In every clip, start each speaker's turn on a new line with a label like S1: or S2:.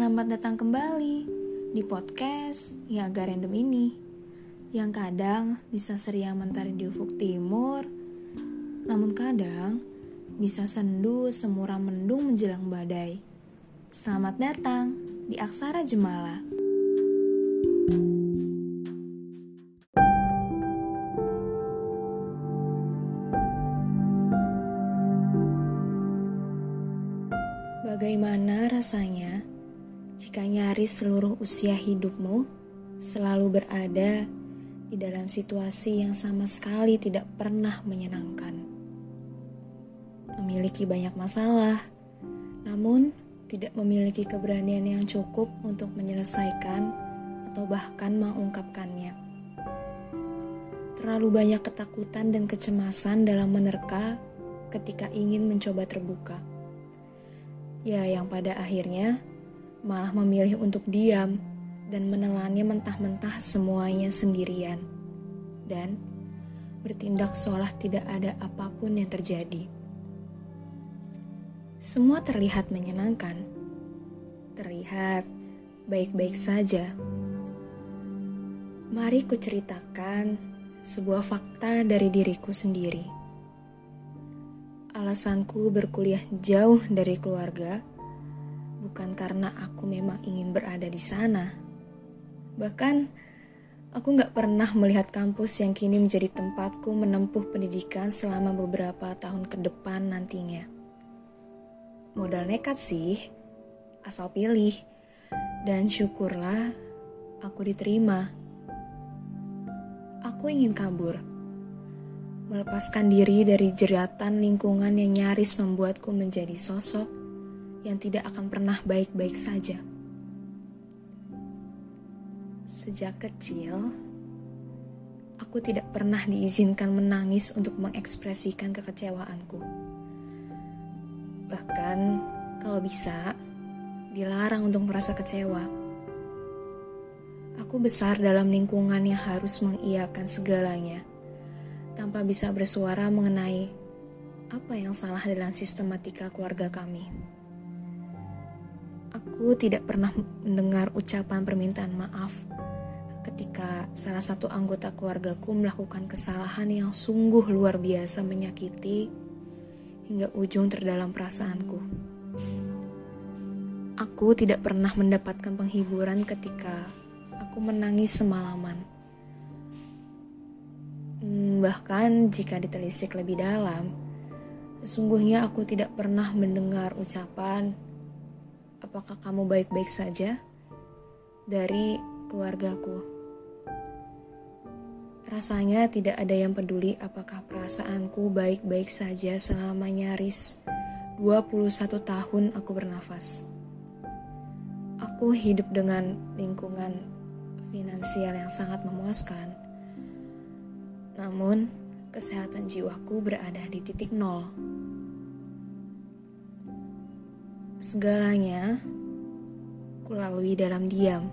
S1: Selamat datang kembali di podcast yang agak random ini Yang kadang bisa seriang mentari di ufuk timur Namun kadang bisa sendu semuram mendung menjelang badai. Selamat datang di Aksara Jemala. Bagaimana rasanya jika nyaris seluruh usia hidupmu selalu berada di dalam situasi yang sama sekali tidak pernah menyenangkan? Memiliki banyak masalah, namun tidak memiliki keberanian yang cukup untuk menyelesaikan atau bahkan mengungkapkannya. Terlalu banyak ketakutan dan kecemasan dalam menerka ketika ingin mencoba terbuka Ya, yang pada akhirnya malah memilih untuk diam dan menelannya mentah-mentah semuanya sendirian. Dan bertindak seolah tidak ada apa pun yang terjadi. Semua terlihat menyenangkan. Terlihat baik-baik saja. Mari kuceritakan sebuah fakta dari diriku sendiri Alasanku berkuliah jauh dari keluarga bukan karena aku memang ingin berada di sana. Bahkan, aku gak pernah melihat kampus yang kini menjadi tempatku menempuh pendidikan selama beberapa tahun ke depan nantinya. Modal nekat sih, asal pilih. Dan syukurlah aku diterima. Aku ingin kabur melepaskan diri dari jeratan lingkungan yang nyaris membuatku menjadi sosok yang tidak akan pernah baik-baik saja. Sejak kecil, aku tidak pernah diizinkan menangis untuk mengekspresikan kekecewaanku. Bahkan, kalau bisa, dilarang untuk merasa kecewa. Aku besar dalam lingkungan yang harus mengiyakan segalanya tanpa bisa bersuara mengenai apa yang salah dalam sistematika keluarga kami. Aku tidak pernah mendengar ucapan permintaan maaf ketika salah satu anggota keluargaku melakukan kesalahan yang sungguh luar biasa menyakiti hingga ujung terdalam perasaanku. Aku tidak pernah mendapatkan penghiburan ketika aku menangis semalaman bahkan jika ditelisik lebih dalam, sesungguhnya aku tidak pernah mendengar ucapan, "Apakah kamu baik-baik saja?" dari keluargaku. Rasanya tidak ada yang peduli apakah perasaanku baik-baik saja selama nyaris 21 tahun aku bernafas. Aku hidup dengan lingkungan finansial yang sangat memuaskan namun, kesehatan jiwaku berada di titik nol. Segalanya kulalui dalam diam.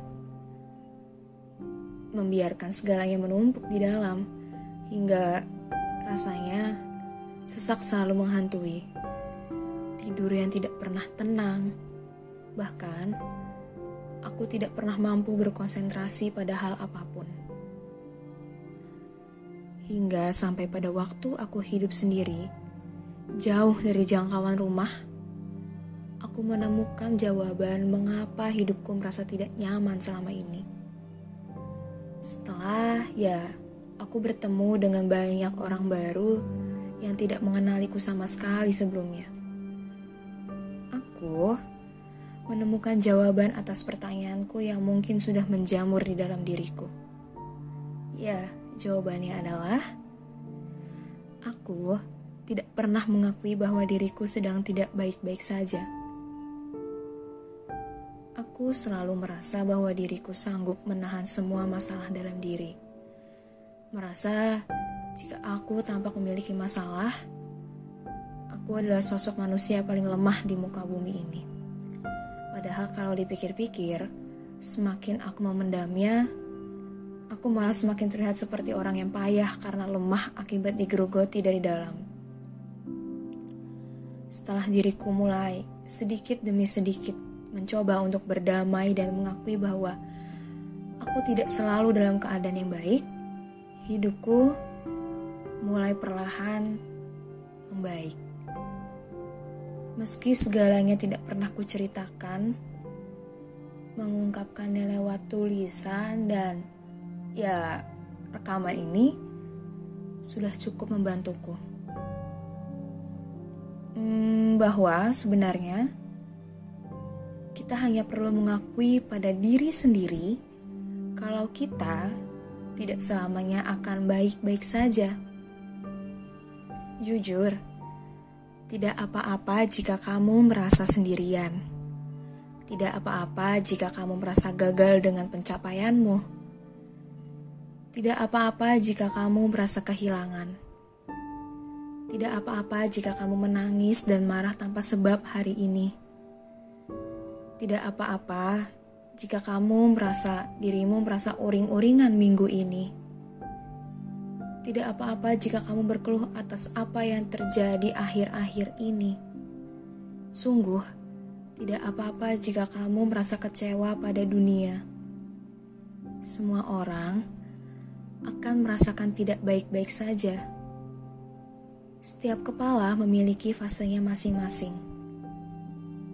S1: Membiarkan segalanya menumpuk di dalam hingga rasanya sesak selalu menghantui. Tidur yang tidak pernah tenang. Bahkan aku tidak pernah mampu berkonsentrasi pada hal apa pun. Hingga sampai pada waktu aku hidup sendiri, jauh dari jangkauan rumah, aku menemukan jawaban mengapa hidupku merasa tidak nyaman selama ini. Setelah ya, aku bertemu dengan banyak orang baru yang tidak mengenaliku sama sekali sebelumnya. Aku menemukan jawaban atas pertanyaanku yang mungkin sudah menjamur di dalam diriku. Ya, Jawabannya adalah aku tidak pernah mengakui bahwa diriku sedang tidak baik-baik saja. Selalu merasa bahwa diriku sanggup menahan semua masalah dalam diri. Merasa jika aku tampak memiliki masalah, aku adalah sosok manusia paling lemah di muka bumi ini. Padahal kalau dipikir-pikir, semakin aku memendamnya, Aku malah semakin terlihat seperti orang yang payah karena lemah akibat digerogoti dari dalam. Setelah diriku mulai sedikit demi sedikit mencoba untuk berdamai dan mengakui bahwa aku tidak selalu dalam keadaan yang baik, hidupku mulai perlahan membaik. Meski segalanya tidak pernah kuceritakan, mengungkapkannya lewat tulisan dan ya rekaman ini sudah cukup membantuku. Hmm, bahwa sebenarnya kita hanya perlu mengakui pada diri sendiri kalau kita tidak selamanya akan baik-baik saja. Jujur, tidak apa-apa jika kamu merasa sendirian. Tidak apa-apa jika kamu merasa gagal dengan pencapaianmu. Tidak apa-apa jika kamu merasa kehilangan. Tidak apa-apa jika kamu menangis dan marah tanpa sebab hari ini. Tidak apa-apa jika kamu merasa dirimu merasa uring-uringan minggu ini. Tidak apa-apa jika kamu berkeluh atas apa yang terjadi akhir-akhir ini. Sungguh, tidak apa-apa jika kamu merasa kecewa pada dunia. Semua orang akan merasakan tidak baik-baik saja. Setiap kepala memiliki fasenya masing-masing.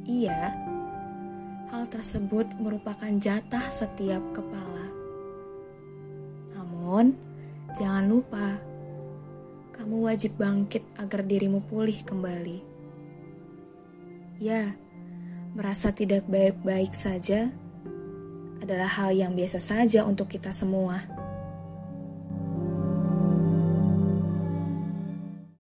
S1: Iya, hal tersebut merupakan jatah setiap kepala. Namun, jangan lupa, kamu wajib bangkit agar dirimu pulih kembali. Ya, merasa tidak baik-baik saja adalah hal yang biasa saja untuk kita semua.